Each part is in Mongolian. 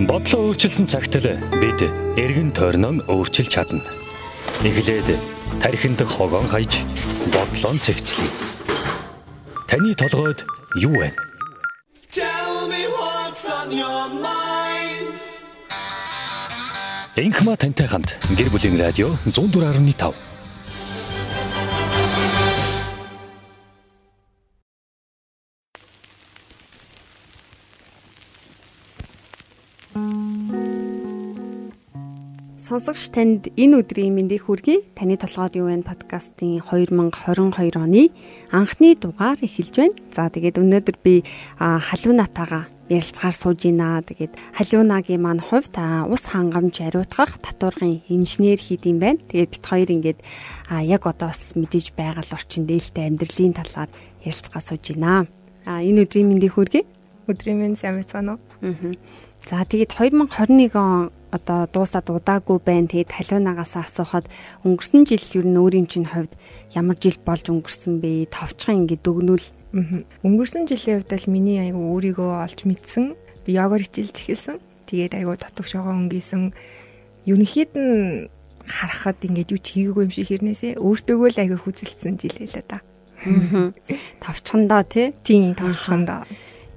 Бодлоо өөрчилсөн цагт л бид эргэн тойрноо өөрчилж чадна. Эхлээд тархинд хогоон хайж бодлоо цэгцлэе. Таны толгойд юу вэ? Энхма тантай хамт гэр бүлийн радио 104.5 Сонсогч танд энэ өдрийн мэндийг хүргэе. Таны толгойд юу вэ подкастын 2022 оны анхны дугаар эхэлж байна. За тэгээд өнөөдөр би халуунатаага ярилцгаар сууж байна. Тэгээд халиунагийн маань хувьд ус хангамж ариутгах татваргын инженер хийд юм байна. Тэгээд бит хоёр ингээд яг одоо бас мэдээж байгаль орчин дээлтэй амьдралын талаар ярилцгаа сууж байна. А энэ өдрийн мэндийг хүргэе. Өдрийн мэнд сайн байцгаана уу? Аа. За тэгээд 2021 он одоо дуусаад удаагүй байна. Тэгээд халуунагаас асуухад өнгөрсөн жил юу н өөрийн чинь хувьд ямар жил болж өнгөрсөн бэ? Товчхон ингэ дүгнүүл. Өнгөрсөн жилийн хувьд л миний айгу өөрийгөө олж мэдсэн. Би йогоор хичээлж эхэлсэн. Тэгээд айгу дотогш байгаа өнгөсөн. Ерөнхийд нь харахад ингээд юу ч хийгээгүй юм шиг хэрнээсээ өөртөөгөө л айгу хүзэлсэн жил байлаа да. Товчхондоо тий? Тийм товчхондоо.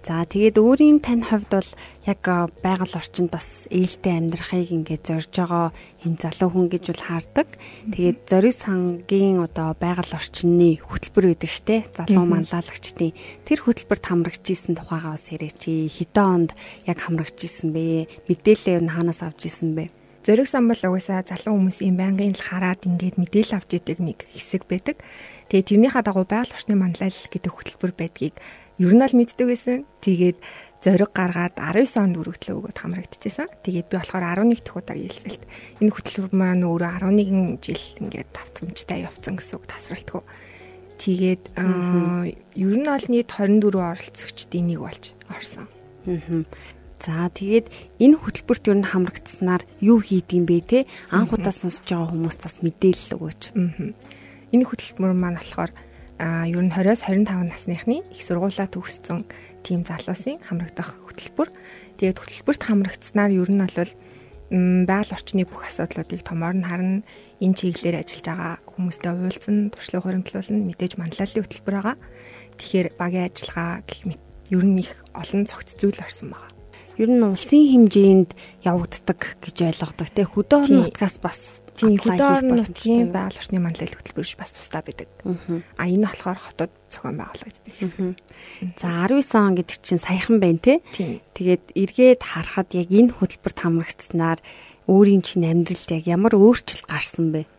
За тэгээд өөрийн тань хувьд бол яг байгаль орчинд бас ээлтэй амьдрахыг ингээд зорж байгаа юм залуу хүн гэж бол хаардаг. Тэгээд зориг сангийн одоо байгаль орчины хөтөлбөр байдаг штэ. Залуу манлайлагчдын тэр хөтөлбөрт хамрагч исэн тухайгаа бас яриач. Хэдэн онд яг хамрагч исэн бэ? Мэдээлэл юу хаанаас авч исэн бэ? Зориг сан бол угаасаа залуу хүмүүсийн байнгын л хараад ингээд мэдээлэл авч идэг нэг хэсэг байдаг. Тэгээ тэрнийхээ дагуу байгаль орчны манлайлал гэдэг хөтөлбөр байдгийг ер нь л мэддэг байсан. Тэгээд зориг гаргаад 19 онд өргөдлөө өгөөд хамрагдчихсан. Тэгээд би болохоор 11 дахь удаа хэлсэлт. Энэ хөтөлбөр маань өөрөө 11 жил ингээд давтамжтай явцсан гэсэн үг тасралтгүй. Тэгээд ер нь бол нийт 24 оролцогчдын нэг болж орсон. За тэгээд энэ хөтөлбөрт ер нь хамрагдсанаар юу хийдгийм бэ те? Анх удаа сонсож байгаа хүмүүст бас мэдээлэл өгөөч. Энэ хөтөлбөр маань болохоор а ер нь 20-оос 25 насныхны их сургуулаа төгссөн тийм залуусын хамрагдах хөтөлбөр. Тэгээд хөтөлбөрт хамрагдсанаар ер нь бол байгаль орчны бүх асуудлуудыг томоор нь харна. Энэ чиглэлээр ажиллаж байгаа хүмүүстэй уулзсан, туршлага хуримтлуулна, мэдээж манлайлалын хөтөлбөр байгаа. Тэгэхээр багийн ажиллагаа гэх мэт ер нь их олон цогц зүйл орсон байгаа ер нь улсын хэмжээнд явагддаг гэж ойлгодог. Тэ хөдөө орон нутгаас бас тийм хөдөө орон нутгийн байгаль орчны манлайлал хөтөлбөрч бас тусдаа байдаг. А энэ болохоор хотод зохион байгуулагддаг гэсэн. За 19 он гэдэг чинь саяхан байна те. Тэгээд эргээд харахад яг энэ хөтөлбөрт хамрагдсанаар өөрийн чинь амьдралд яг ямар өөрчлөлт гарсан бэ?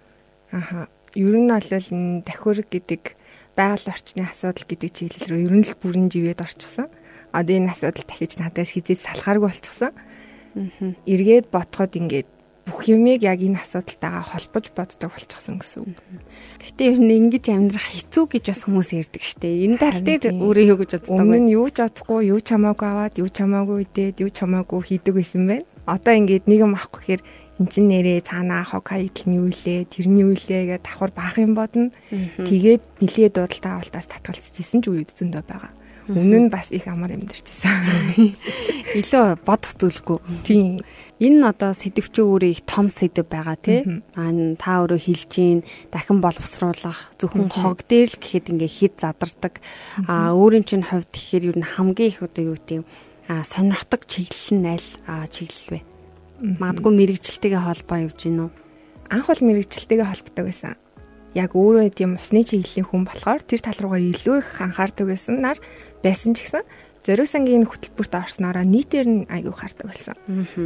Аха. Ер нь бол энэ давхир гэдэг байгаль орчны асуудал гэдэг чиглэл рүү ер нь л бүрэн живэд орчихсон одоо энэ асуудал дахиж надаас хизээд салахааргүй болчихсон. Эргээд ботход ингээд бүх юмыг яг энэ асуудалтайгаа холбож боддог болчихсон гэсэн үг. Гэтэ ер нь ингэж амьдрах хэцүү гэж бас хүмүүс ярьдаг штэ. Энэ тал дээр өөрөө юу гэж боддог вэ? Өмнө нь юу ч бодохгүй, юу ч хамаагүй аваад, юу ч хамаагүй идээд, юу ч хамаагүй хийдэг байсан байна. Одоо ингээд нэг юм авахгүй гэхээр эн чин нэрээ цаанаа хог хаягдл нь юу илээ, тэрний юу илээ гэдэг давхар баах юм бодно. Тэгээд нилээ дуудалтаа авалтаас татгалцж исэн ч үед зөндөө байгаа. Өмнө нь бас их амар амьдарчсан. Илүү бодох зүйлгүй. Тийм. Энэ нь одоо сэдвч өөрөө их том сэдв байгаа тий. Аа та өөрөө хэлж гин дахин боловсруулах зөвхөн хог дээр л гэхэд ингээ хид задардаг. Аа өөрийн чинь хувьд тэгэхээр юу н хамгийн их одоо юу гэдэг аа сонирхдаг чиглэл нь аль чиглэл вэ? Магадгүй мэрэгчлэлтэйгээ холбоо явж гин үү? Анх бол мэрэгчлэлтэйгээ холбодог байсан яг өөрөө тийм усны чиглэлийн хүн болохоор тэр тал руугаа илүү их анхаардаг байсан нар байсан ч гэсэн зориг сангийн хөтөлбөрт орсноороо нийтээр нь аягүй хардаг болсон.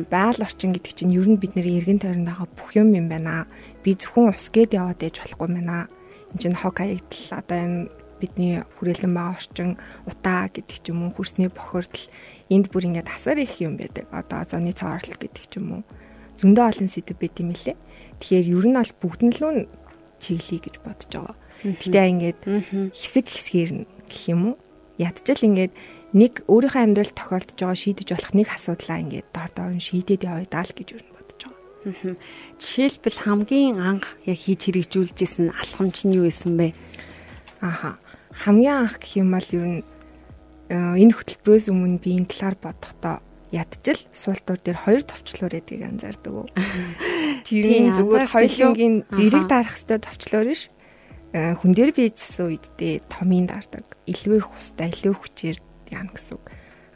Байгаль орчин гэдэг чинь ер нь бидний эргэн тойронд байгаа бүх юм юм байна. Би зөвхөн ус гээд яваад ээж болохгүй байна. Энд чинь хог хаягдл одоо энэ бидний хүрээлэн байгаа орчин утаа гэдэг ч юм уу хөрсний бохирдол энд бүр ингээд асар их юм байдаг. Одоо зоны цаорлол гэдэг ч юм уу зөндөө олон сэдв байт юм лээ. Тэгэхээр ер нь бол бүгднлүү чиглэе гэж бодож байгаа. Гэтэ ингээд хэсэг хэсгээр нь гэх юм уу ядчил ингээд нэг өөрийнхөө амьдралд тохиолдож байгаа шийдэж болох нэг асуудлаа ингээд дор дор нь шийдээд явъя л гэж юу бодож байгаа. Жишээлбэл хамгийн анх яг хийж хэрэгжүүлжсэн алхамч нь юу байсан бэ? Аха. Хамгийн анх гэх юм бол ер нь э, энэ хөтөлбөрөөс өмнө би энэ талаар бодохдоо ядчил суултуур дээр хоёр товчлуур гэдгийг анзаардаг уу? Тэр нь зүгээр хоёулынгийн зэрэг дарах хэвээр товчлуур ш. Э, хүн дээр бийцсэн үедээ томын дардаг. Их хустай, илүү хүчээр яана гэсэн үг.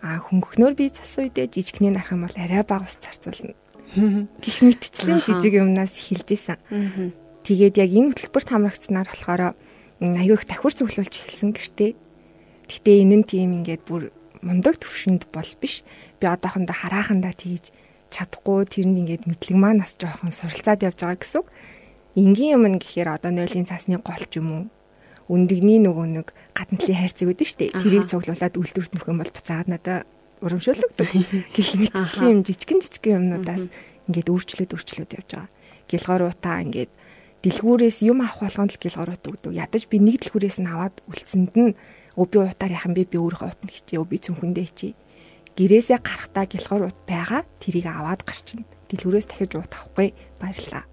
А хөнгөхнөр бий цасан үедээ жижигний дарах юм бол арай бага ус зарцуулна. Гэх мэтчлэн жижиг юмнаас эхэлж исэн. Тэгээд яг энэ хөтөлбөрт хамрагдсанаар болохоор аюу их давхар цуглуулж эхэлсэн гэртээ. Гэтэ энэ нь тийм ингээд бүр мундаг төвшөнд бол биш. Би одоохондоо хараахандаа тгийж чадахгүй тэр нь ингээд мэдлэг маань бас жоохон суралцаад явж байгаа гэсэн үг. Энгийн юм гэхээр одоо нойлын цаасны гол ч юм уу үндэгний нөгөө нэг гадна талын хайрцаг үүдэн штэ. Тэрийг цуглуулад үлдвэрт нөх юм бол буцаад надаа урамшуулдаг. Гэх мэтчлийн юм жижигэн жижигэн юмнуудаас ингээд өөрчлөд өөрчлөд явж байгаа. Гэлгооруудаа ингээд дэлгүүрээс юм авах болгонд л гэлгоорууд өгдөг. Ядаж би нэг дэлгүүрээс нь аваад үлдсэнд нь өө би утаар яхан би би өөрөө утна хичээ өө би цүнхэндээ хичээ. Гэрээсээ гарахтаа гэлгоорууд байгаа тэрийг аваад гарчин. Дэлгүүрээс дахиж уут авахгүй баярлаа.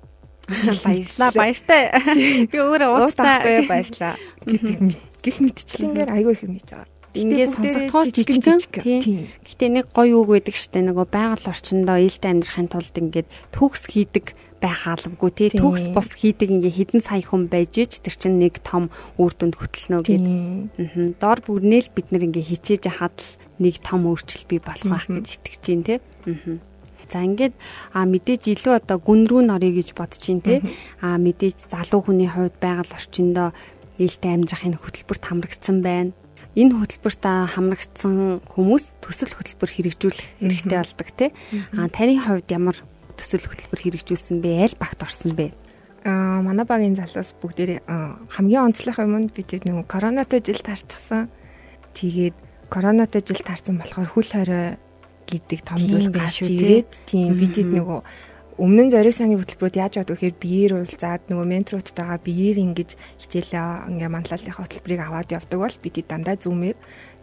Баярлаа баяртай. Би өөрөө ууттай баярлаа гэдэг гих мэтчлэнгээр айгүй их юм хийж байгаа. Ингээд сонсогдохоо жижигэн тийм. Гэтэ нэг гоё үг байдаг штэ нөгөө байгаль орчиндөө ээлтэй амьдрахын тулд ингээд төгс хийдэг байх албагүй тий төгс бус хийдэг ингээ хідэн сая хүн байж ич тэр чинь нэг том үр дүнд хөтлөнө гэд. Аа. Доор бүрнээл бид нар ингээ хичээж хаад л нэг том өөрчлөлт бий болох байх гэж итгэж байна тий. Аа. За ингээд а мэдээж илүү одоо гүн рүү норё гэж бодож чинь те а мэдээж залуу хүний хувьд байгаль орчиндөө ээлтэй амьдрахын хөтөлбөрт хамрагдсан байна. Энэ хөтөлбөрт хамрагдсан хүмүүс төсөл хөтөлбөр хэрэгжүүлэх хэрэгтэй болдог те. А таны хувьд ямар төсөл хөтөлбөр хэрэгжүүлсэн бэ? Аль багт орсон бэ? Аа манай багийн залуус бүгдээрээ хамгийн онцлог юм нь бид нэг коронатой жил таарчихсан. Тэгээд коронатой жил таарсан болохоор хөл хорой гэдэг том зүйл гарч ирээд тийм бидэд нөгөө өмнө нь зориг сангийн хөтөлбөрөд яаж явдаг гэхээр биеэр уулзаад нөгөө менторуудтайгаа биеэр ингэж хичээлээ ингээ манлайлалынхаа хөтөлбөрийг аваад явдаг бол бидэд дандаа зүүмээр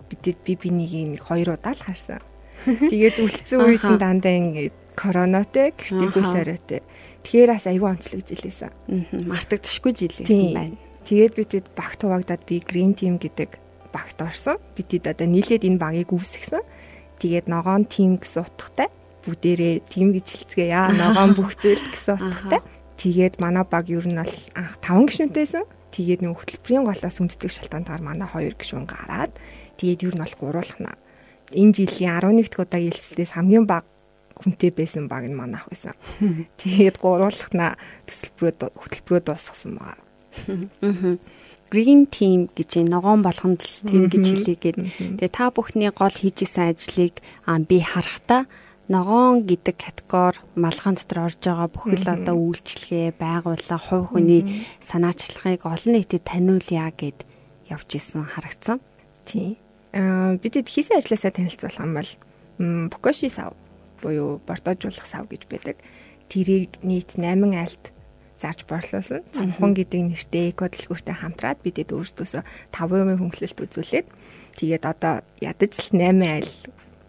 бидэд би бинийг нэг хоёр удаа л харсан. Тэгээд үлдсэн үед нь дандаа ингээ коронатой гэртээ хөлөөрөөтэй. Тэгэхээр бас аюу онцлог жилээсэн. Аа мартагдчихгүй жилээсэн байна. Тэгээд бидэд багт хуваагдаад би Green Team гэдэг багт орсон. Бидэд одоо нийлээд энэ багийг үүсгэсэн. Тэгээд ногоон тим гэсэн утгатай бүгдээрээ тим гэж хэлцгээе яа ногоон бүх зүйл гэсэн утгатай. Тэгээд манай баг ер нь бол анх 5 гишүүнтэйсэн. Тэгээд нэг хөтөлбөрийн голоос үнддэг шалтгаантаар манай 2 гишүүн гараад тэгээд ер нь бол гуруулхна. Энэ жилийн 11 дахь удаагийн хэлцлээс хамгийн бага хүнтэй байсан баг нь манайх байсан. Тэгээд гуруулхна төсөлбөрөө хөтөлбөрөө дуусгасан байгаа. green team гэж ногоон болгонд л team гэж хэлээгээд тэгээ та бүхний гол хийжсэн ажлыг би харахтаа ногоон гэдэг категори малгайн дотор орж байгаа бүхэл одоо үйлчлэгээ байгууллага хувь хүний санаачлагыг олон нийтэд таниулъя гэд явж исэн харагдсан. Тийм. Аа бидэд хийсэн ажлаасаа танилцуулах юм бол Бокоши сав буюу бортоожуулах сав гэж байдаг. Тэрийг нийт 8 айлт зарж борлуулсан. Цамхан гэдэг нэртэй эко дэлгүүртэй хамтраад бидэд өөрсдөөсөө 5% хөнгөлөлт үзүүлээд тэгээд одоо ядаж л 8 айл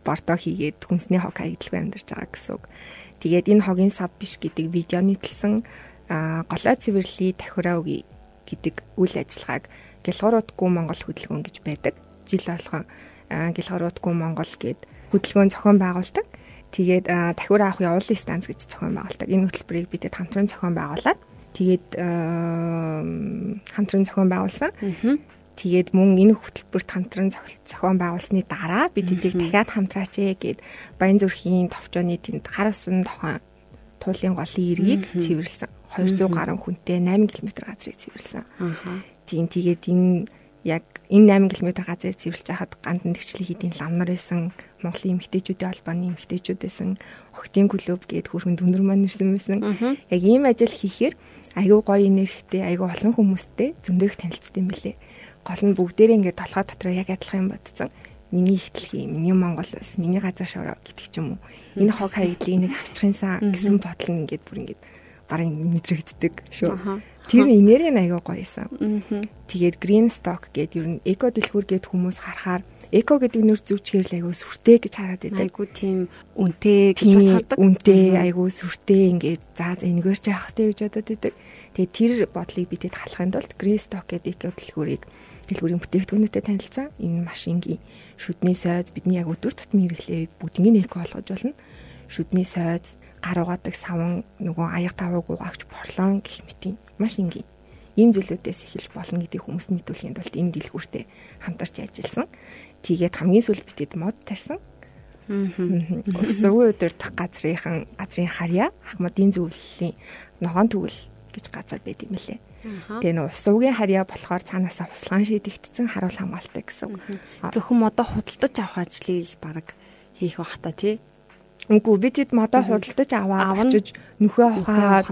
бордоо хийгээд хүнсний хог хаягдлгүй амьдарч байгаа гэсэн үг. Тэгээд энэ хогийн сав биш гэдэг видеоны төлсөн голой цэвэрлэлийн тахираа үгүй гэдэг үйл ажиллагааг Гэлгууруудгүй Монгол хөдөлгөөн гэж байдаг. Жил болгон Гэлгууруудгүй Монгол гэд хөдөлгөөн зохион байгуулдаг. Тэгээд дахиур авах явуулын станц гэж зохион байгуулдаг. Энэ хөтөлбөрийг бидэд хамтран зохион байгуулад тэгээд хамтран зохион байгуулсан. Тэгээд мөн энэ хөтөлбөрт хамтран зохион байгуулсны дараа бид тэдийг дахиад хамтраач ээ гэд Баян зүрхийн товчооны тэнд гар усан тохион туулын голын иргийг цэвэрлсэн. 200 гаруй хүнтэй 8 км газрыг цэвэрлсэн. Тийм тэгээд энэ яг энэ 8 км газрыг цэвэрлж хахад гандан тэгчлэг хийдийн ламнар байсан Монголын эмэгтэйчүүдийн холбооны эмэгтэйчүүд байсан Охтын клуб гээд хөрхөн дүнэр маань ирсэн байсан. Яг ийм ажил хийхээр аюу гоё энергитэй аюу олон хүмүүстэй зөндөх танилцсан юм билэ. Гол нь бүгдээрээ ингээд толгой дотор яг адилхан юм бодсон. Миний ихтлэг юм, миний Монгол ус, миний газар шороо гэдэг ч юм уу. Энэ хог хаягдлыг нэг авчихынсан гэсэн бодол нь ингээд бүр ингээд барин мэдрэгддэг шүү. Тэр энерги нь аягүй гоё байсан. Тэгээд green stock гэдэг ер нь эко дэлгүүр гээд хүмүүс харахаар эко гэдэг нэр зүвчгээр л аягүй сүртэй гэж хараад байдаг. Айгүй тийм үнтэй гэж бас хардаг. Үнтэй аягүй сүртэй ингээд заа энэгээр ч явах тэ гэж бодоод байдаг. Тэгээд тэр бодлыг бидэд халахын тулд green stock гэдэг эко дэлгүүрийг дэлгүүрийн бүтээгдэхүүнүүдэд танилцсан. Энэ машингийн шүдний сойз бидний яг өдөр тутмын хэрэглээ бүгднийг эко болгож болно. Шүдний сойз, гар угаадаг саван, нөгөө аяг тавууг угаагч борлон гэх мэтийн маш энгийн ийм зүйлүүдээс эхэлж болно гэдгийг хүмүүст мэдүүлэхийн тулд энэ дэлгүүртээ хамтарч ажилласан. Тэгээд хамгийн сүүлд битэд мод тарьсан. Өсвөө өдөртөх газрынхан газрын харьяа Ахмадын зөвлөлийн ногоон тэгвэл гэж газар байд юм лээ. Тэгээ нөө усуугийн харьяа болохоор цаанаасаа услгаан шийдэгдсэн харуул хамгаалтай гэсэн. Зөвхөн модоо худалдаж авах ажлыг л баг хийх бах та тий. Үгүй бид хэд модоо худалдаж аваад очиж нөхөө ухаад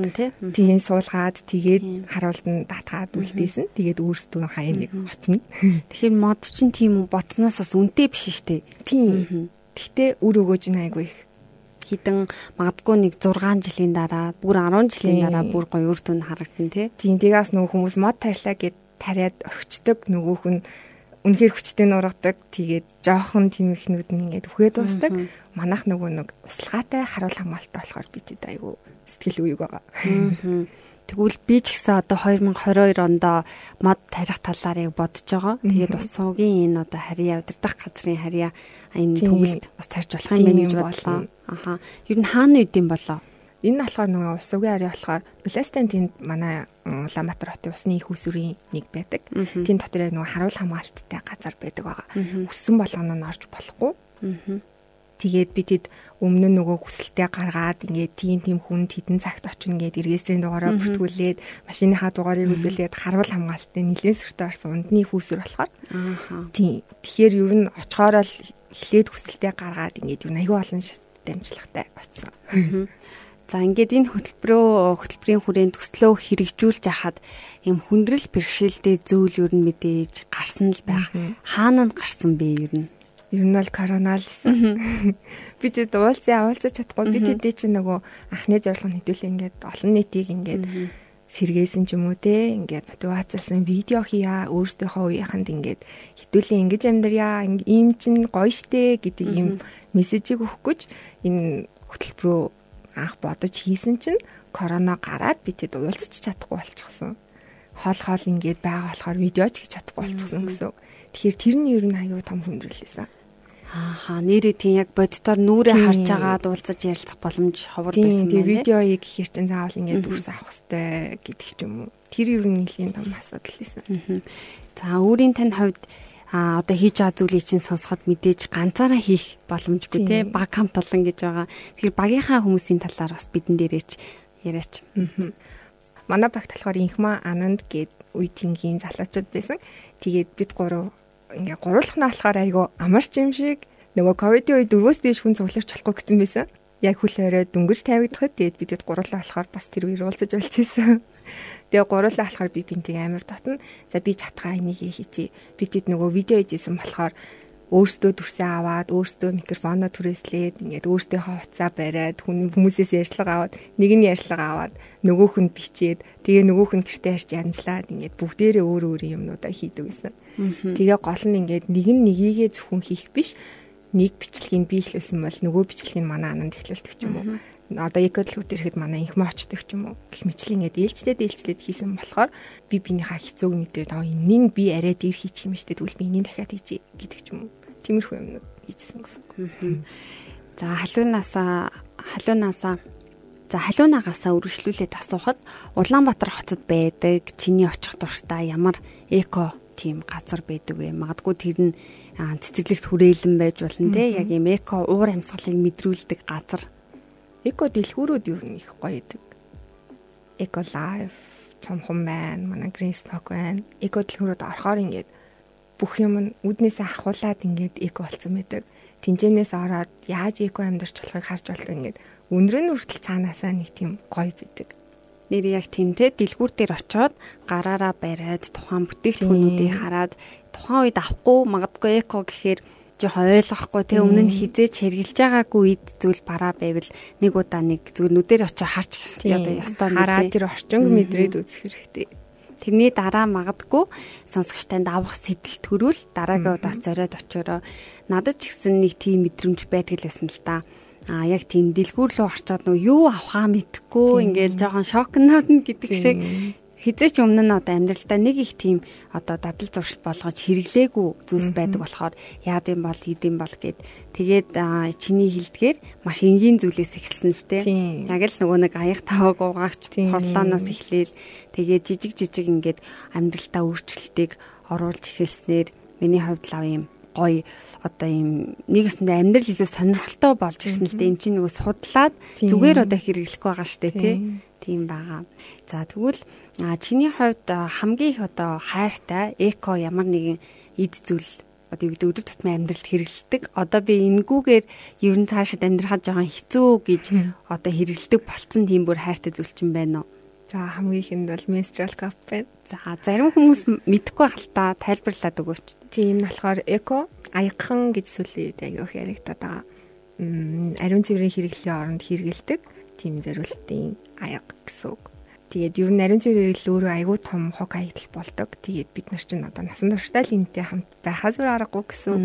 тийм суулгаад тэгээд харуулд нь татгаад үлдээсэн. Тэгээд өөрсдөө хаяа нэг очино. Тэгэхээр мод чинь тийм ботсноос бас үнэтэй биш шүү дээ. Тийм. Гэхдээ үр өгөөж нь айгүй их хідэн магадгүй нэг 6 жилийн дараа бүр 10 жилийн дараа бүр гоё үр дүн харагдана тий. Тийм тэгээс нөгөө хүмүүс мод тарьлаа гэд тариад орчдөг нөгөөх нь үнэхээр хүчтэй нургадаг. Тэгээд жоохон тэмхнүүд нь ингээд үхээ дуустдаг. Манайх нөгөө нэг услгаатай харуул хамгаалалттай болохоор бид хэд айгүй сэтгэл үеиг байгаа. Тэгвэл би ч гэсэн одоо 2022 онд мод тарих талаар яг бодож байгаа. Тэгээд ус суугийн энэ одоо харьяа удирдах газрын харьяа энэ төгөлд бас тарьж болох юм байна гэж бодлоо. Аха. Ер нь хаана үд юм болоо? Энэ нь болохоор нөгөө ус суугийн харьяа болохоор Бластен тэнд манай Улаанбаатар хотын усны их усүрийн нэг байдаг. Тэнд дотор яг нөгөө харуул хамгаалттай газар байдаг байгаа. Өссөн болгоно нь орж болохгүй. Тэгээд бид хэд өмнө нь нөгөө хүсэлтэд гаргаад ингээд тийм тийм хүн хідэн цагт очино гэд регистрийн дугаараа бүртгүүлээд машиныхаа дугаарыг үзүүлээд харуул хамгаалттай нэлээд сөртөө орсон ундны хүүсэр болохоор. Тийм. Тэгэхээр ер нь очихоор л эхлээд хүсэлтэд гаргаад ингээд юу аюу олон дамжлагтай очсон. За ингээд энэ хөтөлбөрөө хөтөлбөрийн хүрээнд төслөө хэрэгжүүлж хахад юм хүндрэл бэрхшээлтэй зүйл ер нь мэдээж гарсан л байх. Хаана нь гарсан бэ ер нь? Ер нь бол коронал лсэн. Би тэд уулзаа уулзаж чадахгүй. Би тэдний чинь нөгөө анхны зорилго хэдүүлээ ингээд олон нийтийг ингээд сэргээсэн ч юм уу те ингээд мотивацлсан видео хийя өөрсдийнхөө үеийнхэнд ингээд хитүүлээ ингэж амьдрья ийм чинь гоё штэ гэдэг ийм мессежийг өгөх гэж энэ хөтөлбөрөө анх бодож хийсэн чинь корона гараад би тэд уулзаж чадахгүй болчихсон. Хоол хоол ингээд байгаа болохоор видео ч хийж чадахгүй болчихсон гэсэн. Тэгэхээр тэр нь ер нь аюу том хүндрэлсэн. Ааха нэрээ тийм яг боддоор нүрээ харж байгаа дуулцаж ярилцах боломж ховор байсан тийм видеоийг ихэр чинь заавал ингээд дүрс авах хэрэгтэй гэдэг ч юм уу. Тэр ер нь нэлийн том асуудал байсан. За өөрийн тань хувьд а одоо хийж байгаа зүйлийг чинь сонсоход мэдээж ганцаараа хийх боломжгүй те баг хамт олон гэж байгаа. Тэгэхээр багийнхаа хүмүүсийн талаар бас бидэн дээрээч яриач. Манай багт болохоор инхма ананд гээд үе тингийн залуучууд байсан. Тэгээд бид гурав ингээ гурвуулах нь болохоор айгүй амарч юм шиг нөгөө ковидын үед дөрвөөс дээш хүн цугларч болохгүй гэсэн байсан. Яг хүл орой дөнгөж тавигдахад тэгээд бидэд гурлаа болохоор бас тэр үеэр уулзаж болж ийсэн. Тэгээ гурлаа болохоор би бинтийг амар татна. За би чатгаа энийг хийчихье. Бидэд нөгөө видео хийжсэн болохоор өөртөө төрсөн аваад өөртөө микрофоноо түрээслээд ингээд өөртөөхөө хуцаа бариад хүн хүмүүсээс ярьцлага аваад нэг нь ярьцлага аваад нөгөөх нь бичээд тэгээ нөгөөх нь гэртээ харж янзлаад ингээд бүгдээрээ өөр өөр юмнуудаа хийдэг гэсэн. Тэгээ гол нь ингээд нэг нь нёгийгээ зөвхөн хийх биш нэг бичлэгийг биелүүлсэн бол нөгөө бичлэгийг манай ананд эхлүүлдэг ч юм уу. Одоо экодлүүд ирэхэд манай инхмэ очдог ч юм уу. Гэх мэтлэн ингээд ээлжлээд ээлжлээд хийсэн болохоор би биенийхээ хэцүүг мэдрээд аа энэний би арай дээр хийчих юм штэ тэгвэл би энийг дахиад хийчихье гэдэг ч юм уу. Тиймэрхүү юмнууд хийжсэн гэсэн. За халуунаасаа халуунаасаа за халуунаагаасаа үргэлжлүүлээд асуухад Улаанбаатар хотод байдаг чиний очих дуртай ямар эко тийм газар байдаг вэ? Магадгүй тэр нь цэцэрлэгт хүрээлэн байж болно те яг юм эко уур амьсгалыг мэдрүүлдэг газар эко дэлгүүрүүд юу нэг гоё идэг. Эко лайф цомхон байна, манай грин сток байна. Эко дэлгүүрүүд орохоор ингээд бүх юм нь үднээсээ ахуулаад ингээд эко болсон байдаг. Тинжэнээс ороод яаж эко амьдарч болохыг харж болдог ингээд өндөр нь хүртэл цаанаасаа нэг тийм гоё бидэг. Нэр яг тэнтэй дэлгүүр дээр очиод гараараа бариад тухайн бүтээгдэхүүнүүдийг хараад тухайн үед авахгүй магадгүй эко гэхээр жоохон ойлгохгүй те өмнө нь хизээч хэрглэж байгаагүй үед зүйл бараа байвал нэг удаа нэг зүгээр нүдээр очиж харч одоо ястаа хараад тэр орчинг мэдрээд үзэх хэрэгтэй. Тэрний дараа магадгүй сонсогчтанд авах сэтэл төрүүл дараагийн удаас зориод очиороо. Надад ч гэсэн нэг тийм мэдрэмж байдаг л байсан л да. А яг тийм дэлгүүр рүү орчоод нөө юу авахаа мэдхгүй ингээл жоохон шокноод нь гэдэг шиг. Хизээч өмнө нь одоо амьдралдаа нэг их тийм одоо дадал зуршил болгож хэрэглээгүй зүйлс байдаг болохоор яад юм бол хийдэм бол гэд. Тэгээд чиний хилдгээр маш энгийн зүйлээс эхэлсэн л те. Яг л нөгөө нэг аяг таваг угаагч хорлооноос эхлээл. Тэгээд жижиг жижиг ингээд амьдралдаа өөрчлөлтийг оруулж эхэлснээр миний хувьд лав юм гоё одоо ийм нэгэсэндээ амьдрал илүү сонирхолтой болж ирсэн л дээ эн чинь нөгөө судлаад зүгээр одоо хэрэглэхгүй байгаа штэ тий тийм байгаа. За тэгвэл чиний хувьд хамгийн их одоо хайртай эко ямар нэгэн эд зүйл одоо юу гэдэг өдөр тутмын амьдралд хэрэгэлдэг. Одоо би энэгүүгээр ер нь цаашид амьдрахад жоохон хэцүү гэж одоо хэрэгэлдэг болцсон тийм бүр хайртай зүйл чинь байна уу? За хамгийн ихэнд бол menstrual cup байна. За зарим хүмүүс мэдэхгүй хальтаа тайлбарлаад өгөөч. Тийм болохоор эко аягхан гэж сүлээд аяг яригадаад байгаа. Ариун цэврийн хэрэглэлийн оронд хэрэгэлдэг тийм зориултын аяг гэсэн үг. Тэгээд ер нь ариун цэврийн хэрэглэл өөрөө аягүй том хог аягдал болдог. Тэгээд бид нар чинь одоо насан туршдаа л энэтэй хамт байхаас өөр аргагүй гэсэн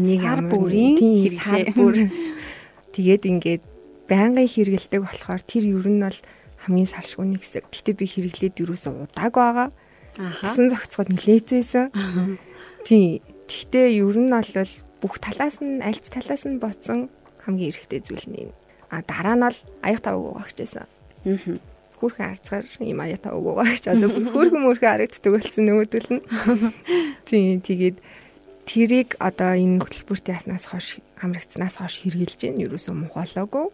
нэг сар бүрийн хэрэглээ тэгээд ингээд байнгын хэрэгэлдэг болохоор тэр ер нь бол хамгийн салшгүй нэг хэсэг. Гэтэ би хэрэглээд юусоо удааг байгаа. Хасан зохицоход нилээц байсан. Тийм. Гэхдээ ер нь бол бүх талаас нь альц талаас нь боцсон хамгийн эрэгтэй зүйл нь. А дараа нь бол аяг тавг угаагчээсэн. Аа. Хүүрхэн арцгаар юм аяг тавг угаагч одоо хүүрхэн мөрхөн харагддаг болсон нөгөөдөл нь. Тийм. Тэгээд тэрийг одоо энэ хөтөлбөрт яснаас хойш хамрагдсанаас хойш хэрглэж гин ерөөсөө мухаалаагүй.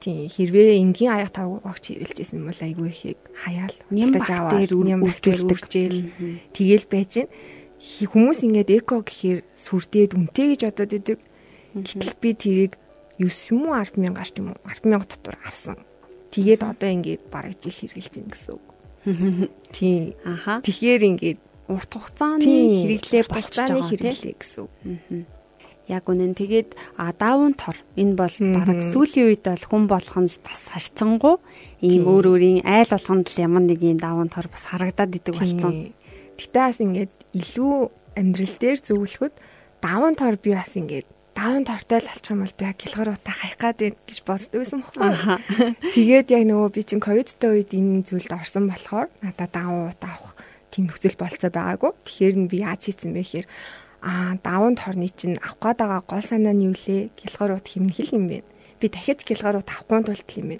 Тийм хэрвээ энгийн аяг тавг багч хэрэлжсэн юм бол айгүй ихийг хаяал нямбах дээр үргэлжлүүлжээл тэгэл байж гин хүмүүс ингээд эко гэхээр сүрдээд үнтэй гэж бодоод идэг. Гэтэл би тэрийг 9 юм уу 100000 гарч юм уу 100000 дотор авсан. Тэгээд одоо ингээд бараг жил хэрглэж байна гэсэн үг. Тийм. Аха. Тэгэхээр ингээд урт хугацааны хэрэглээ болцооны хэрэглээ гэсэн үг. Аа яг үнэн тэгээд даавн тор энэ бол бараг сүүлийн үед бол хүн болох нь бас харьцангуй ийм өөр өөрийн айл болгонд л ямар нэг ийм даавн тор бас харагдаад идэг болсон. Гэтэ бас ингээд илүү амьдрал дээр зөвлөхөд даавн тор би бас ингээд даван тортой л олчих юм бол би гэлгар утаа хаях гад гэж боддог байсан байхгүй. Тэгээд яг нөгөө би чин ковидтай үед энэ зүйлд орсон болохоор надад даван утаа авах тийм нөхцөл болцоо байгаагүй. Тэгэхээр нь би яаж хийсэн бэ гэхээр аа даван торны чинь авах гээд байгаа гол санаа нь юу лээ? Гэлгарууд хэмнэх юм бэ. Би дахиж гэлгарууд авахгүй тулд юм бэ.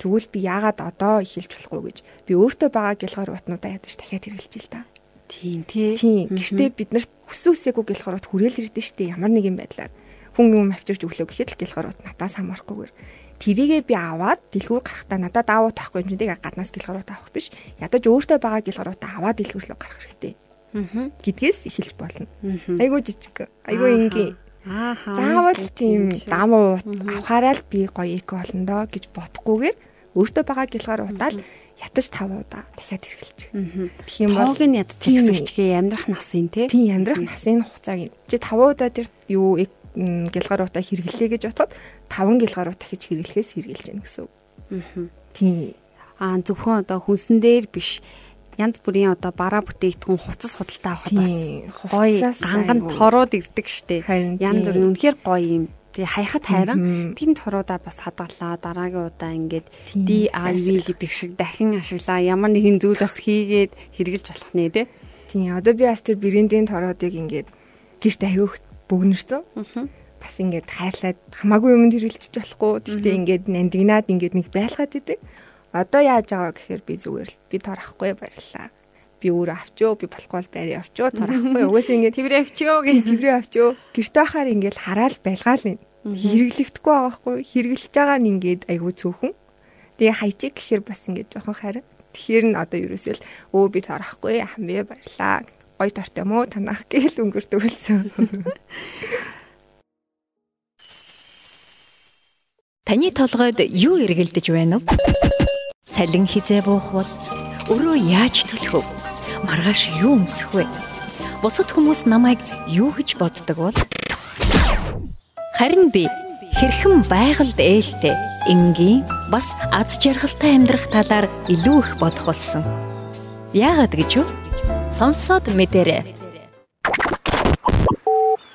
Тэгвэл би яагаад одоо эхэлж болохгүй гэж би өөртөө байгаа гэлгарууднуудаа ядаж дахиад хэрэгжилж ил та. Тийм тий. Тийм. Гэхдээ бид нарт хүсэн үсээгүй гэлгарууд хүрээл ирдэ штэ ямар нэгэн байдлаар хүн юм авчирч өглөө гэхэд л гэлгарууд надаас хамаарахгүйгээр тэрийгээ би аваад дэлгүүр гарахтаа надад аавуу тахгүй тэгээ гаднаас гэлгарууд авах биш ядаж өөртөө байгаа гэлгарууд аваад дэлгүүрлөө гарах хэрэгтэй гэдгээс эхэлж болно. Айгуу жижиг. Айгуу энгийн. Ааха. Заавал тийм дамуу авахаараа л би гоё эко болно доо гэж бодохгүйгээр өөртөө байгаа гэлгаар утаал ятаж тав удаа дахиад хэрэглэж. Тэгэх юм бол тоог нь ядчих гэсэн чигээ амьдрах насын тий. Тийм амьдрах насын хугацааг чи тав удаа тэр юу гэлгаар утаа хэрэглэе гэж бодоход таван гэлгаар утаа хийж хэрэглэхээс хэрэгжилж яах гэсэн үг. Аа. Тийм. Аа зөвхөн одоо хүнсэн дээр биш янз бүрийн одоо бараа бүтээгдэхүүн хувцас худалдаа авахд бас гоё ганган торууд ирдэг штэ. Янз бүрийн үнэхээр гоё юм. Тэгээ хаяхад хайран тийм торуудаа бас хадгалаа дараагийн удаа ингээд DIY гэдэг шиг дахин ашиглаа ямар нэгэн зүйл бас хийгээд хэрэгжилж болох нэ тэ. Тийм одоо би бас тэр брендийн торуудыг ингээд гэрт авиухт бөгнөрсөн. Бас ингээд хайрлаад хамаагүй юмд хэрэгжилж болохгүй. Тэгтээ ингээд нандинаад ингээд нэг байлгаад идэг. Одоо яаж байгаа гэхээр би зүгээр л би тор ахгүй барьлаа. Би өөрөө авчөө, би болохгүй бол барь авчөө, тор ахгүй. Угаасаа ингээд тэврээ авчөө гэж тэврээ авчөө. Гэртээ хахаар ингээд хараал байлгаал юм. Хэрэглэгдэхгүй байгаа хгүй. Хэрэглэж байгаа нь ингээд айгүй цөөхөн. Тэгээ хайчих гэхээр бас ингээд жоохон харин. Тэгэхээр нь одоо ерөөсөө л өө би тор ахгүй, хамбэ барьлаа. Гой тортой мó танах гээл өнгөрдөг болсон. Таны толгойд юу эргэлдэж байна вэ? Салин хизээ буухвал өрөө яаж төлөх вэ? Маргааш юу өмсөх вэ? Бусад хүмүүс намайг юу гэж боддог бол? Харин би хэрхэн байгальд ээлтэй, энгийн бас аз жаргалтай амьдрах талаар илүү их бодох болсон. Яагаад гэж вэ? Сонсоод мэдэрэй.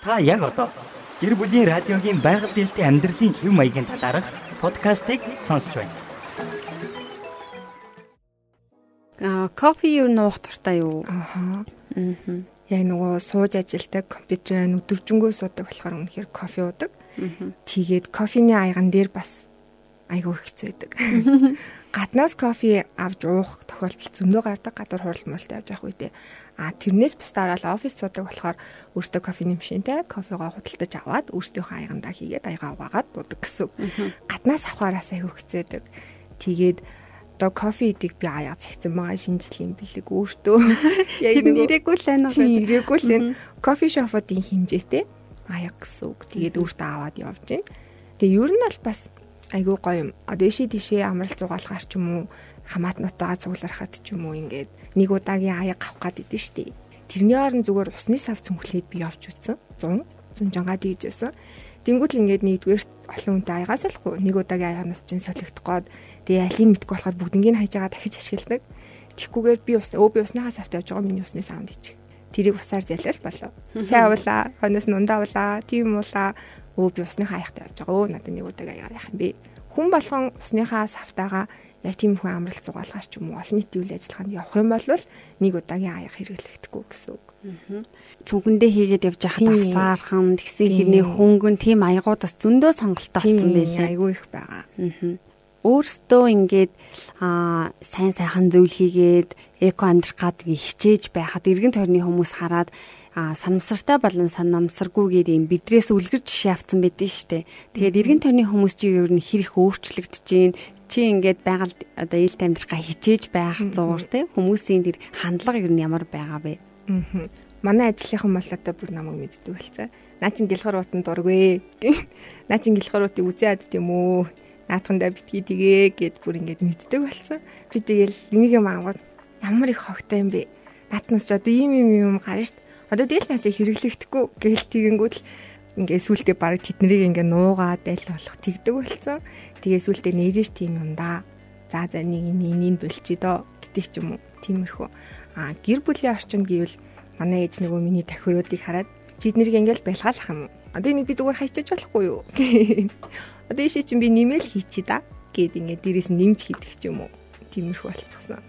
Та яг одоо гэр бүлийн радиогийн байгальд ээлтэй амьдралын хэв маягийн талаарх подкастыг сонсож байна. Аа, кофе юу нуух туртай юу? Ахаа. Аа. Яг нөгөө сууж ажилдаг компьютерээ өдөржингөө суудаг болохоор үнэхээр кофе уудаг. Тэгээд кофений аяган дээр бас айгүй хэцүү байдаг. Гаднаас кофе авч уух тохиолдол зөндөө гардаг гадуур хурал муралтай явж явах үедээ. А тэрнээс бусдаараа л офис суудаг болохоор өөртөө кофений машинтай кофегоо худалдаж аваад өөртөөхөө аягандаа хийгээд аягаа угаагаад дуудаг гэсэн. Гаднаас авахараас айгүй хэцүү байдаг. Тэгээд одоо кофе идийг би аяа цагцсан байгаа шинжлэх юм бэлэг өөртөө Тэр нэрээгүй л байна уу? Ирээгүй л энэ кофе шопуудын хэмжээтэй аяг гэсэн үг. Тэгээд өөртөө аваад явж гин. Тэгээ ер нь бол бас айгүй гоё юм. Одоо иши тишээ амрал зугаалгаар ч юм уу хамаатнуудаа цуглархад ч юм уу ингээд нэг удаагийн аяг авах гад идэв штий. Тэрний орон зүгээр усны сав цүнхлээд би явж үтсэн. 100 100 жангаа дийж байсан. Тэнгүүт л ингээд нэгдүгээр олон хүнтэй аягаас болохгүй нэг удаагийн аяганаас чинь солигдох гээд тэгээ алийг мэдгүй болохоор бүгднийг хайж байгаа дахиж ашигладаг. Тэгхгүйгээр би ус өө би усныхаа савт явж байгаа миний усны савнд ичиг. Тэрийг усаар зайлал болов. Цай авлаа, хонос нундаа авлаа, тийм уулаа. Өө би усныхаа аягтай явж байгаа. Өө надад нэг удаагийн аягаар юм бэ? Хүн болгон усныхаа савтаага яг тийм хүн амралт зугаалгаар ч юм уу олон нийтийн үйл ажиллагаанд явах юм бол нэг удаагийн аяг хэрэглэгдэхгүй гэсэн үг. Цүнхэндээ хийгээд явж байхад Тийм. авсаархан тэгсэн хэрнээ хөнгөн тийм аягууд бас зөндөө сонголттой болсон байлээ. Айгүй их байгаа. Аа. Өөртөө ингээд аа сайн сайхан зөвл хийгээд эко амьдрах гэдэг хичээж байхад эргэн тойрны хүмүүс хараад а санамсартай болон санамсаргүйгээр юм бидрээс үлгэр жишээ авсан байдэн штэ. Тэгээд эргэн тойрны хүмүүс чи ер нь хэрэг өөрчлөгдөж гин чи ингээд байгаль одоо ээлт амьдрахаа хичээж байх зуур те хүмүүсийн тэр хандлага ер нь ямар байгаа бэ? Аа. Манай ажлынхан бол одоо бүр намайг мэддэг болсон. Наа чин гэлхар утан дургүй. Наа чин гэлхар утыг үзээд тийм үү? Наатхандаа битгий тгээ гэд бүр ингээд мэддэг болсон. Би тэгэл энийг юм ангууд ямар их хогтой юм бэ? Наатнаас ч одоо ийм ийм юм гарна штт. Одоо тэгэл наа чи хэрэглэгдэхгүй гээл тэгэнгүүт л ингээ сүултээ баг тэднийг ингээ нуугаад айл болох тэгдэг болсон. Тэгээ сүултээ нэрэж тийм юм да. За за нэг нэг нэг болчих доо гэдэг ч юм уу. Тиймэрхүү. А гэр бүлийн орчинд гэвэл манай ээж нөгөө миний тахируудыг хараад чи эднэрийг ингээл байлгаалах юм? Одоо энийг би зүгээр хайчаач болохгүй юу? Одоо ишээ чинь би нэмэл хийчи да гэд ингээд дээрээс нэмж хийдэг ч юм уу. Тиймэрхүү болчихсон.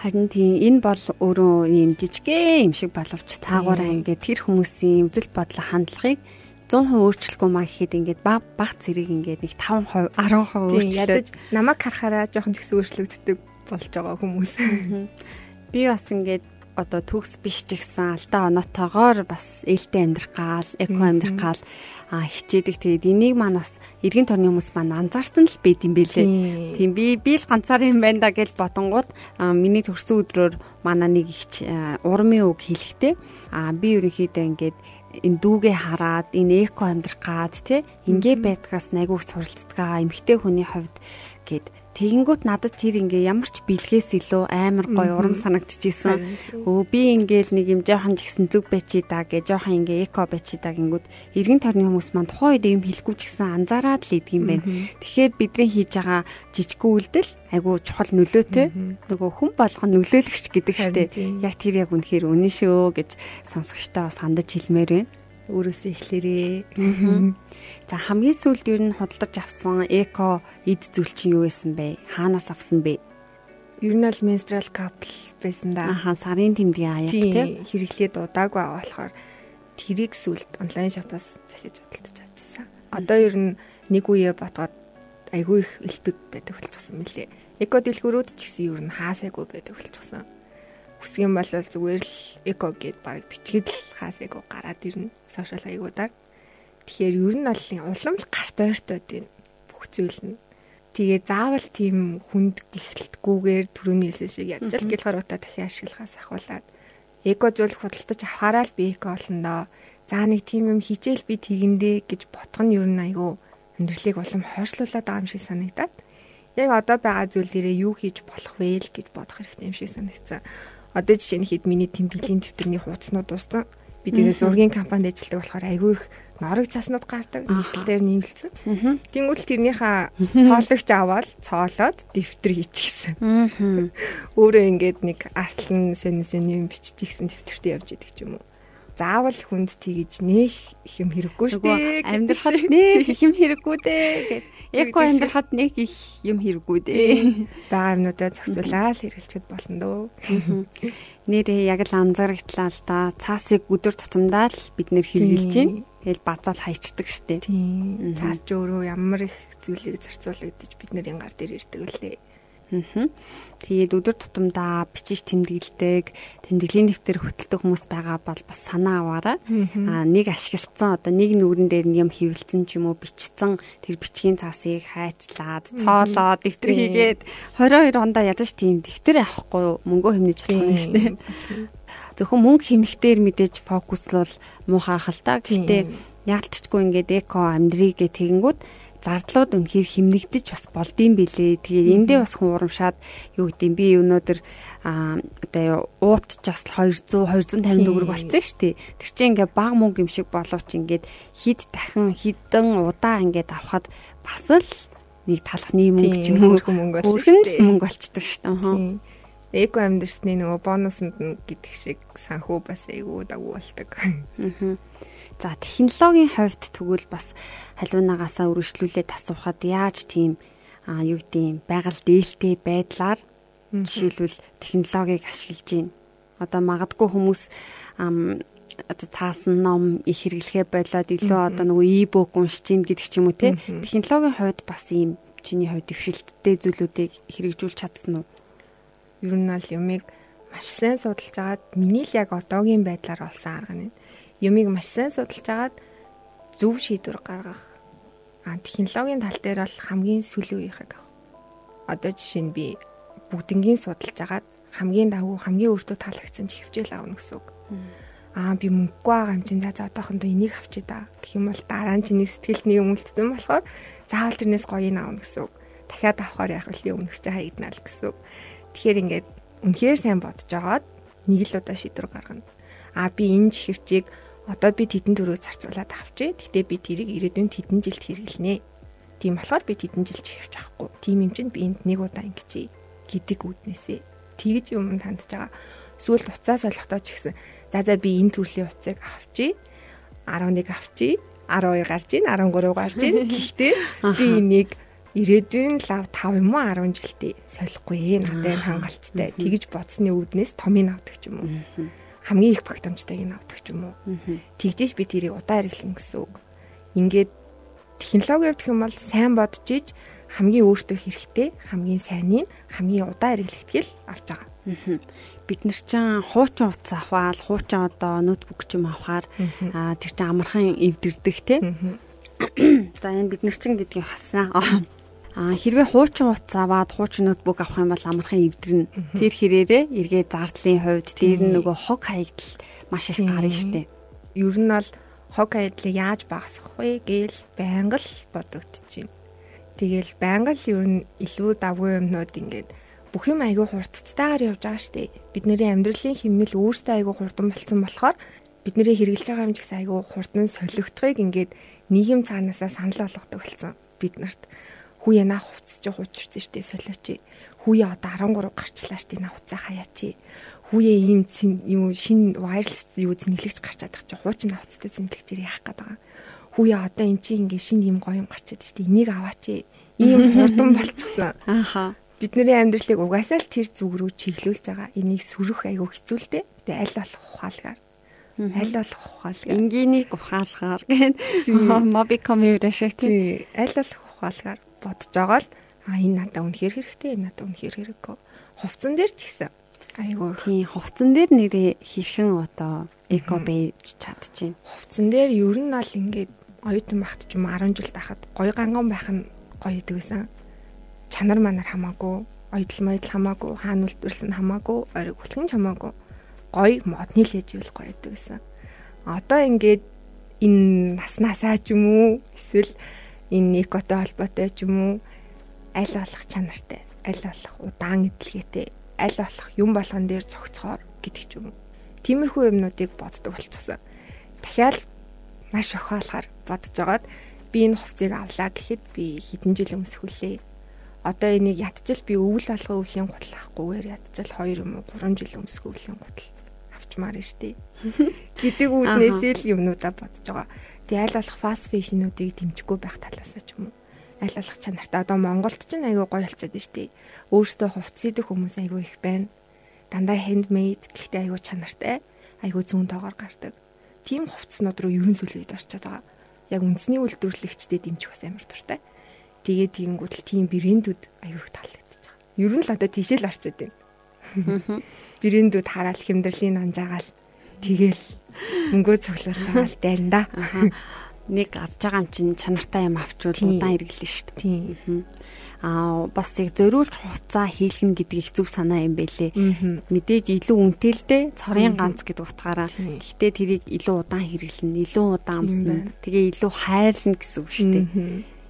Харин тийм энэ бол өөрөө юм жижигхэн юм шиг боловч таагаараа ингээд тэр хүмүүсийн үзэл бодлого хандлагыг 100% өөрчлөхгүй маа гэхэд ингээд баг баг зэрэг ингээд нэг 5%, 10% Тийм өөрчлөж намайг харахаараа жоохон ч гэсэн өөрчлөгддөг болж байгаа хүмүүс. би бас ингээд одоо төгс биш ч гэсэн алдаа оноотойгоор бас ээлтэй амьдрах гал, эко амьдрах гал хичээдэг. Тэгээд энийг маань бас эргэн тойрны хүмүүс маань анзаарсан л байд юм бэлээ. Тийм би би л ганцаар юм байна да гэж бодонгууд миний төрсөн өдрөөр манай нэг ихч а, урмын үг хэлэхдээ би ерөнхийдөө ингээд энэ дүүгээ хараад энэ эко амьдрах гад те ингээ байдгаас найгууг суралцдаг эмгтэй хүний хувьд гэд тэгэнгүүт надад тэр ингээ ямар ч бэлгээс илүү амар гоё урам санагдчихсэн. Өө би ингээл нэг юм жоохон ч ихсэн зүг байчи да гэж жоохон ингээ эко байчи да гингүүд эргэн тойрны хүмүүс маань тухайн үед юм хэлэхгүй ч гэсэн анзаараад л идэг юм байна. Тэгэхээр бидний хийж байгаа жижигхэн үйлдэл айгу чухал нөлөөтэй. Нөгөө хүн болгон нөлөөлөгч гэдэг штеп. Яг тэр яг үнэхээр үнэн шүү гэж сонсогчтой бас хандаж хэлмээр байна. Өөрөөсөө эхлэрээ. За хамгийн сүүлд ер нь худалдаж авсан эко эд зүйл чинь юу байсан бэ? Хаанаас авсан бэ? Ер нь бол menstrual cup байсан да. Аха сарын тэмдгийн аяг. Тийм хэрэглээд удаагүй байгаа болохоор тэрийг сүлд онлайн шопоос захиж худалдаж авч ирсэн. Одоо ер нь нэг үе ботгоод айгүй их элбэг байдаг болчихсон мөлий. Эко дэлгүүрүүд ч гэсэн ер нь хаасайгүй байдаг болчихсон. Хүсэх юм бол зүгээр л эко гэд баг бичгээд л хаасайгүй гараад ирнэ сошиал хаягуудаар. Тэгэхээр ер нь бол улам л гарт ойртоод байна. Бүх зүйл нь. Тэгээ заавал тийм хүнд гихэлтгүүгээр түрүүний хэлсэн шиг ядж л гэлхаруудаа дахин ашиглахаас ахуулаад эко зүйл худалдаж авахаараа л би эко олондоо. За нэг тийм юм хичээл би тэгэндээ гэж ботох нь ер нь айгүй амьдралыг улам хойшлуулад байгаа юм шиг санагдаад яг одоо байгаа зүйлээрээ юу хийж болох вэ гэж бодох хэрэгтэй юм шиг санагдсан. Одоо жишээ нь хэд миний тэмдэглэлийн дэвтэрний хуудснууд дууссан. Би тэгээ зургийн компанид ажилладаг болохоор айгүй их норог цаснууд гардаг. Нэгтэл дээр нэмэлцэн. Тэнгүүл тэрнийхээ цоологч аваад цоолоод дэвтэр хийчихсэн. Өөрөө ингээд нэг артлан сэн сэн юм биччихсэн дэвтэртээ явж идэг ч юм уу. Заавал хүнд тэгж нэх их юм хэрэггүй шүү дээ. Амьдрахад нэх их юм хэрэггүй дээ гэд. Эко амьдрахад нэх их юм хэрэггүй дээ. Бага юмнуудаа зохицуулаад хэрэглэхэд болно дөө. Нэрээ яг л анзаарагдлаа л да. Цаасыг өдөр тутамдаа л бид нэр хэрэгжилж байна. Тэгэл базаал хайчдаг штеп. Тийм. Цаас ч өөрөө ямар их зүйлийг зарцуулагдаж бид нарын гар дээр ирдэг үлээ. Тэгээд өдөр тутамдаа бичиж тэмдэглэдэг, тэмдэглэлийн дэвтэр хөтэлдэг хүмүүс байгаа бол бас санаа аваарай. Аа нэг ашиглацсан одоо нэг нүрэн дээр нь юм хөвлөцсөн ч юм уу бичсэн тэр бичгийн цаасыг хайчлаад, цоолоод дэвтэр хийгээд 22 ондоо ядаж тийм дэвтэр авахгүй мөнгөө хэмнэж болох юм шүү дээ. Зөвхөн мөнгө хэмнэхтэр мэдээж фокуслол муухай хэл та. Гэхдээ яалтчгүй ингээд эко амьдрийгээ тэгэнгүүт зардлууд үнэхээр химнэгдэж бас болдсон билээ. Тэгээ эндээ бас хүн урамшаад юу гэдэм би өнөөдөр одоо уут ч бас 200 250 төгрөг болцсон шүү дээ. Тэр чинь ингээ баг мөнгө юм шиг боловч ингээд хид дахин хідэн удаа ингээд авахад бас л нэг талхны мөнгө ч юм уу мөнгө болчихсон мөнгө болчдөг шүү дээ. Эко амьдрсны нөгөө бонуснд нь гэдэг шиг санхүү бас айгүй дагуу болдог. Аа. За технологийн хувьд тэгвэл бас халиунагаасаа өргөжлүүлээд асуухад яаж тийм а юу гэдэг байгаль дээлтэй байдлаар жишээлбэл технологиг ашиглаж байна. Одоо магадгүй хүмүүс одоо цаасан ном их хэрэглэхээ болоод илүү одоо нөгөө e-book уншиж гин гэдэг ч юм уу те. Технологийн хувьд бас ийм чиний хувьд дэвшилттэй зүйлүүдийг хэрэгжүүлж чадсан уу? Ер нь бол юмыг маш сайн судалж агаад миний л яг одоогийн байдлаар олсон арга нь юмыг маш сайн судалж агаад зөв шийдвэр гаргах. А технологийн тал дээр бол хамгийн сүлийн үеийг авах. Одоо жишээ нь би бүгднгийн судалж агаад хамгийн давуу хамгийн өөртөө таалагдсан ч хөвчөөл авна гэсэн үг. Аа би мөнгөгүй байгаа юм чинь за одоохондоо энийг авчи да. Тэгэх юм бол дараа нь чиний сэтгэлд нэг юм үлдсэн болохоор заавал тэрнээс гоёыг авна гэсэн үг. Дахиад авахаар яг л өмнөх чи хаягдана л гэсэн үг. Тэгэхээр ингээд үнэхээр сайн бодож агаад нэг л удаа шийдвэр гаргана. Аа би энэ чихвчийг Одоо би тэдэн төрөө зарцуулаад авчээ. Гэтэ би тэрийг ирээдүйн тэдэн жилд хэрэглэнэ. Тийм болохоор би тэдэн жил чихвч авахгүй. Тийм юм чинь би энд нэг удаа ингэчээ гэдэг үүднээсээ тэгж юм тандж байгаа. Сүүлд уцаас ойлгохдоо ч гэсэн за за би энэ төрлийн уцыг авчий. 11 авчий. 12 гарч ийн 13 гарч ийн. Гэхдээ би энийг ирээдүйн лав 5 юм уу 10 жилдээ солихгүй надад хангалттай. Тэгж бодсны үүднээс томыг авдаг ч юм уу хамгийн их багтамжтайг нь авдаг ч юм уу. Тэгжээч би тэрийг удаа хэрэглэн гэсэн үг. Ингээд технологи явах юм бол сайн бодож иж хамгийн өөртөө хэрэгтэй хамгийн сайныг хамгийн удаа хэрэглэхтгэл авч байгаа. Бид нар чинь хуучин утас аваад хуучин одоо ноутбук ч юм авахаар тэр чинь амархан эвдэрдэг те. За энэ бид нар чинь гэдгийг хаснаа. А хэрвээ хуучин утас аваад хуучин ноутбук авах юм бол амархан эвдэрнэ. Тэр хэрээрээ эргээ зардлын хувьд дээр нь нөгөө хог хаягдал маш их гарна штэ. Ер нь бол хог хаягдлыг яаж багасгах вэ гээл байнга л бодогдчихэв. Тэгэл байнга л ер нь илүү давгүй юмнууд ингээд бүх юм айгүй хурдцтайгаар явж байгаа штэ. Бидний амьдралын хэмнэл өөртөө айгүй хурдан болсон болохоор бидний хэрэгжилж байгаа юм гэсэн айгүй хурдан солигдохыг ингээд нийгэм цаанаасаа санал болгодог болсон бид нарт хүүе наа хувцс чи хуучирсан штэ солиоч. Хүүе одоо 13 гарчлаа штэ наа хуцаа хаяач. Хүүе ийм юм шин wireless юу зинглэгч гарч чадах чи хуучин хувцтай зинглэгчээр яах гээд байгаа. Хүүе одоо эн чи ингээ шин юм гоё юм гарчаад штэ энийг аваач. Ийм хурдан болчихсон. Ааха бидний амьдралыг угаасаа л тэр зүг рүү чиглүүлж байгаа. Энийг сүрэх айгүй хэцүү л дээ. Тэгээ аль болох ухаалгаар. Аль болох ухаалгаар. Энгийнийг ухаалгаар гэн моби комьюнити шиг тий. Аль болох ухаалгаар бодож байгаа л а энэ надад үнэхээр хэрэгтэй энэ надад үнэхээр хэрэггүй. Хувцсан дээр ч гэсэн айгүй. Тийм хувцсан дээр нэрээ хэрхэн одоо эко байж чадчихэв. Хувцсан дээр ер нь бол ингээд оюутан багт ч юм 10 жил тахад гоё ганган байх нь гоё идэг байсан. Чанар манар хамаагүй, оюутал моёдл хамаагүй, хаана үлдвэрлсэн хамаагүй, ориг хүлхэн ч хамаагүй. Гоё модны л ээж ивэл гоё идэг байсан. Одоо ингээд энэ наснасаа ч юм уу эсвэл энэ экотой холбоотой ч юм уу аль болох чанартай, аль болох удаан эдлэгээтэй, аль болох юм болгон дээр цогцохоор гэдэг ч юм уу. Тиймэрхүү юмнуудыг боддог болчихсон. Дахиад маш охиолохоор бодож байгаад би энэ хувцсыг авлаа гэхэд би хэдэн жил өмсгөлээ. Одоо энийг ядчил би өвөл алгын өвлийн гутал авахгүйгээр ядчил 2 юм уу 3 жил өмсгөө өвлийн гутал авч авчмаар нь штий. Гэдэг үүднээсээ л юмнуудаа бодож байгаа. Тэгээ аль болох фаст фэшнүүдийг дэмжихгүй байх талаас ч юм уу. Аль болох чанартай одоо Монголд ч айгүй гоё болчиход байна штий. Өөртөө хувцс идэх хүмүүс айгүй их байна. Дандаа handmade гэхдээ айгүй чанартай, айгүй зүүн тоогоор гардаг. Тим хувцснууд руу ерөн сүлээд орчод байгаа. Яг үндэсний үйлдвэрлэгчдэд дэмжих бас амар дуртай. Тэгээд тийгнгүүт л тийм брэндүүд айгүй их таалагдчихж байгаа. Ер нь л одоо тийшээ л орчод байна. Брэндүүд хараад хэмдэрлийн нанжаагаал тэгэл мөнгөө цуглуулж байгаа л дайрна да. Нэг авч байгаа юм чинь чанартай юм авчвал удаан хэрэглэн шүү дээ. Тийм. Аа бас яг зориулж хуцаа хийлгэн гэдэг их зөв санаа юм байлээ. Мэдээж илүү үнэтэй л дээ. Цорын ганц гэдэг утгаараа. Гэхдээ тэрийг илүү удаан хэрэглэн, илүү удаан амсна. Тэгээ илүү хайрлна гэсэн үг шүү дээ.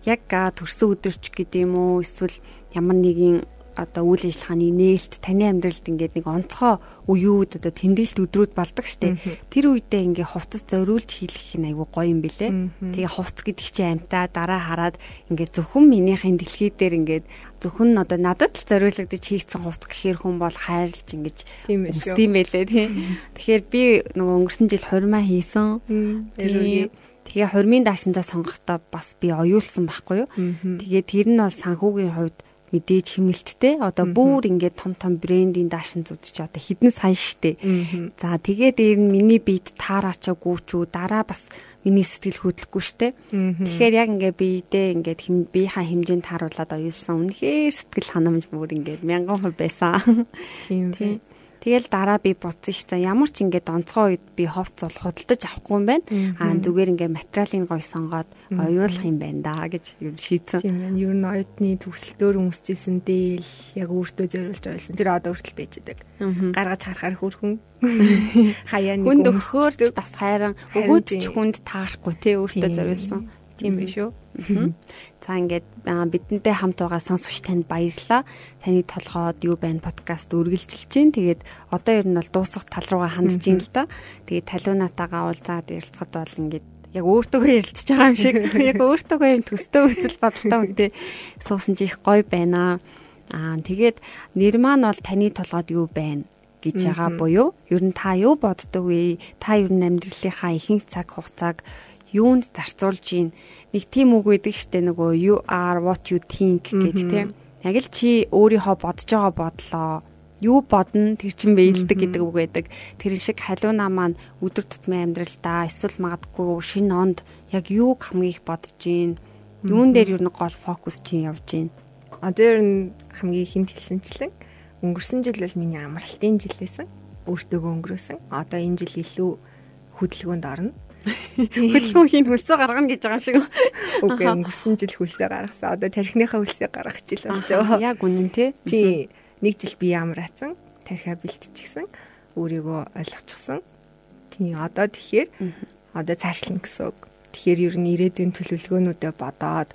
Яг төрсөн өдөрч гэдэг юм уу эсвэл ямар нэгэн одоо үйл ажиллагааны нээлт таны амьдралд ингээд нэг онцгой үеуд одоо тэмдэглэлт өдрүүд болдог штеп. Тэр үедээ ингээ хувцас зориулж хийлгэх нь айгүй гоё юм бэлээ. Тэгээ хувц гэдэг чинь амтаа дараа хараад ингээ зөвхөн минийхэн дэлхий дээр ингээд зөвхөн одоо надад л зориулагдаж хийгдсэн хувц гэхээр хүн бол хайрлж ингэж. Тийм байлээ тийм. Тэгэхээр би нөгөө өнгөрсөн жил хурмаа хийсэн. Тэгээ хурмын даашинзаа сонгохдоо бас би оюулсан байхгүй юу. Тэгээ тэр нь бол санхүүгийн хувьд мэдээж химэлттэй одоо бүр ингээд том том брендийн даашин зүд чи одоо хідэн сайн штэ. За тэгээ дээр нь миний биед таараачаа гүүчүү дараа бас миний сэтгэл хөдлөхгүй штэ. Тэгэхээр яг ингээд биедээ ингээд хим биеийнхаа хэмжээнд тааруулаад оюулсан. Үнэхээр сэтгэл ханамж бүр ингээд мянган хувь байсан. Тийм. Тэгэл дараа би бодсон ш. За ямар ч ингээд онцгой үед би ховц бол худалдаж авахгүй юм байна. Аа зүгээр ингээд материалын гой сонгоод оюулах юм байна да гэж юу шийдсэн. Тийм байна. Ер нь оюутны төгсөлтөөр өмсөжсэн дээл яг өөртөө зориулж ойлсон. Тэр одоо хүртэл байж байгаа. Гаргаж харахаар хөрхөн хаяа нэг хүнд өгөхөөр бас хайран өгөөд ч хүнд таарахгүй те өөртөө зориулсан. Тийм биш үү? За ингээд бидэнтэй хамт байгаа сонсогч танд баярлалаа. Таныг толгойд юу байна подкаст үргэлжилж чинь. Тэгээд одоо ер нь бол дуусах тал руугаа хандж байна л да. Тэгээд талуунатагаа уулзаад ярилцахад бол ингээд яг өөртөөгөө ярилцж байгаа юм шиг яг өөртөөгөө юм төстэй үзэл бодолтой үнтэй суусан чи их гоё байна. Аа тэгээд нэр маань бол таны толгойд юу байна? гэж байгаа буюу ер нь та юу боддог вэ? Та ер нь амьдралынхаа ихэнх цаг хугацааг юунд зарцуулж гин нэг тийм үг байдаг штэ нөгөө you are what you think гэдэг тийм яг л чи өөрийнхөө бодож байгаа бодлоо. Юу бодно? Тэр чин бэлдэг гэдэг үг байдаг. Тэр шиг халиунаа маань өдөр тутмын амьдралдаа эсвэл магадгүй шинэ онд яг юу хамгийн их бодож гин юун дээр юу нэг гол фокус чинь явж гин одоо ер нь хамгийн ихэнд хэлсэнчлэн өнгөрсөн жил бол миний амралтын жил байсан. Өөртөөгөө өнгөрөөсөн. Одоо энэ жил илүү хөдөлгөөнд орно Хөдөлгөөхийн хөлсөө гаргана гэж байгаа юм шиг. Үгүй өнгөрсөн жил хөлсөө гаргасан. Одоо тархиныхаа хөлсөө гаргах жил болж байгаа. Яг үнэн тий. Тий. Нэг жил би амраацсан. Тархиа бэлтчихсэн. Өөрийгөө ойлгочихсон. Тий. Одоо тэгэхээр одоо цаашлна гэсэн үг. Тэгэхээр ер нь ирээдүйн төлөвлөгөөнүүдэд бодоод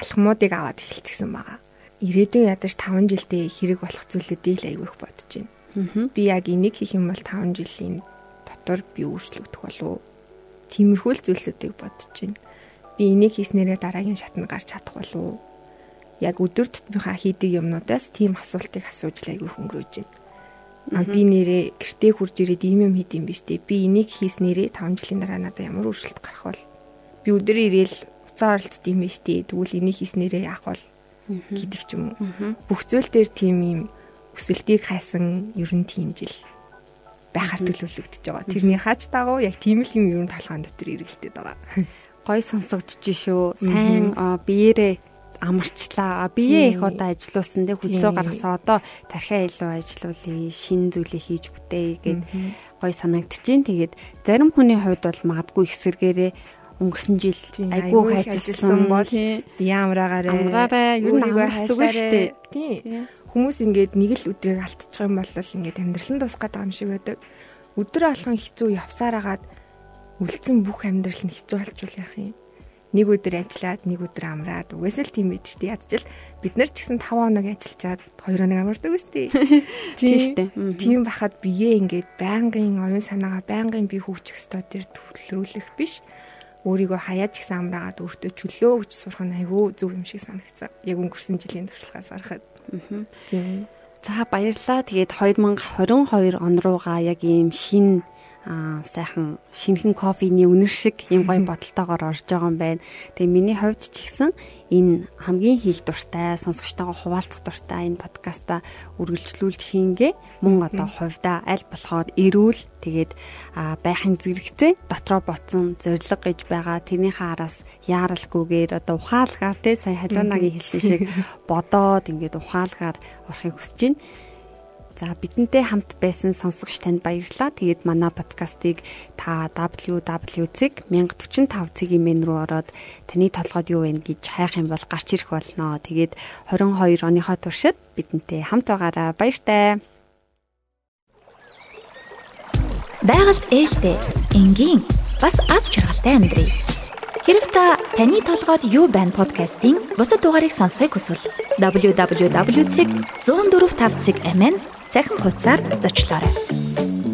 алхмуудыг аваад эхэлчихсэн байгаа. Ирээдүйн ядаж 5 жилдээ хэрэг болох зүйлүүдийг л аявих бодож байна. Би яг энийг хийх юм бол 5 жилийн дотор би өөрчлөгдөх болов Тиймэрхүү л зүйлүүдийг бодож байна. Би энийг хийснээрээ дараагийн шатнд гарч чадах болов уу? Яг өдөр тутмынхаа хийдэг юмнуудаас тийм асуултыг асууж л айгүй хөнгөрөөж байна. А би нэрээ гэртээ хурж ирээд ийм юм хийд юм биш үү? Би энийг хийснээрээ 5 жилийн дараа надад ямар өөрчлөлт гарах бол би өдөр ирээл уцаа оролт дим биш үү? Тэгвэл энийг хийснээрээ яах бол гэдэг ч юм уу. Бүх зүйл дээр тийм юм өсөлтийг хайсан ер нь тийм жил байхаар төлөвлөгдөж байгаа. Тэрний хаач дагуу яг тийм л юм ерөн толгойн дотор эргэлдээд байгаа. Гой сонсогдож шүү. Сайн биеэрээ амарчлаа. Бие их одоо ажилуулсан тэг хөлсөө гаргасан одоо тархиа илүү ажилуулъя, шин зүйлийг хийж бүтээе гэд гой санагдчихээн. Тэгээд зарим хүний хувьд бол магадгүй эсэргээрээ өнгөрсөн жил айгүй хайчилсан. бол бие амраагаараа амраараа юу нэг зүгээр штэ. Тийм хүмүүс ингээд нэг л өдрийг алдчих юм бол ингээд амьдрал нь тусгаад байгаа юм шиг байдаг. Өдөр алхан хэцүү явсараагаад үлдсэн бүх амьдрал нь хэцүү болчвол яах юм? Нэг өдөр ажиллаад, нэг өдөр амраад угаасаа л тийм байд штэ. Ядчил бид нар ч гэсэн 5 хоног ажиллачаад 2 хоног амардаг үстэй. Тийм штэ. Тийм бахад бие ингээд байнгын оюун санаагаа байнгын бие хөгжих ёстой тэр төлрүүлэх биш өөрийгөө хаяаж гисэн амраагаад өөртөө чөлөө өгч сурах нь айгүй зөв юм шиг санагцсан. Яг өнгөрсөн жилийн туршлагаас харахад. Тийм. За баярлалаа. Тэгээд 2022 он руугаа яг ийм шин аа сайхан шинхэн кофений үнэр шиг юм гоё бодолтойгоор орж байгаа юм байна. Тэгээ миний хувьд ч ихсэн энэ хамгийн хийх дуртай, сонсогчтойгоо хуваалцах дуртай энэ подкаста үргэлжлүүлж хийнгээ. Мөн одоо хувьдаа аль болохоор эрүүл тэгээд байхын зэрэгцээ дотроо ботсон зориг гэж байгаа. Тэрнийхээ араас яаралгүйгээр одоо ухаалгаар те сая халуунагийн хэлсэн шиг бодоод ингээд ухаалгаар орохыг хүсэж байна. За бидэнтэй хамт байсан сонсогч танд баярлалаа. Тэгээд манай подкастыг та www.1045 цагийн мен рүү ороод таны толгойд юу вэ гэж хайх юм бол гарч ирэх болно. Тэгээд 22 оныхоо туршид бидэнтэй хамт байгаараа баяртай. Байгальд ээлтэй, энгийн, бас аз жаргалтай амьдрий. Хэрв та таны толгойд юу байна подкастын бусад дугаарыг сонсохыг хүсвэл www.104.5 цаг амин цахим хуудасаар зочлоорой.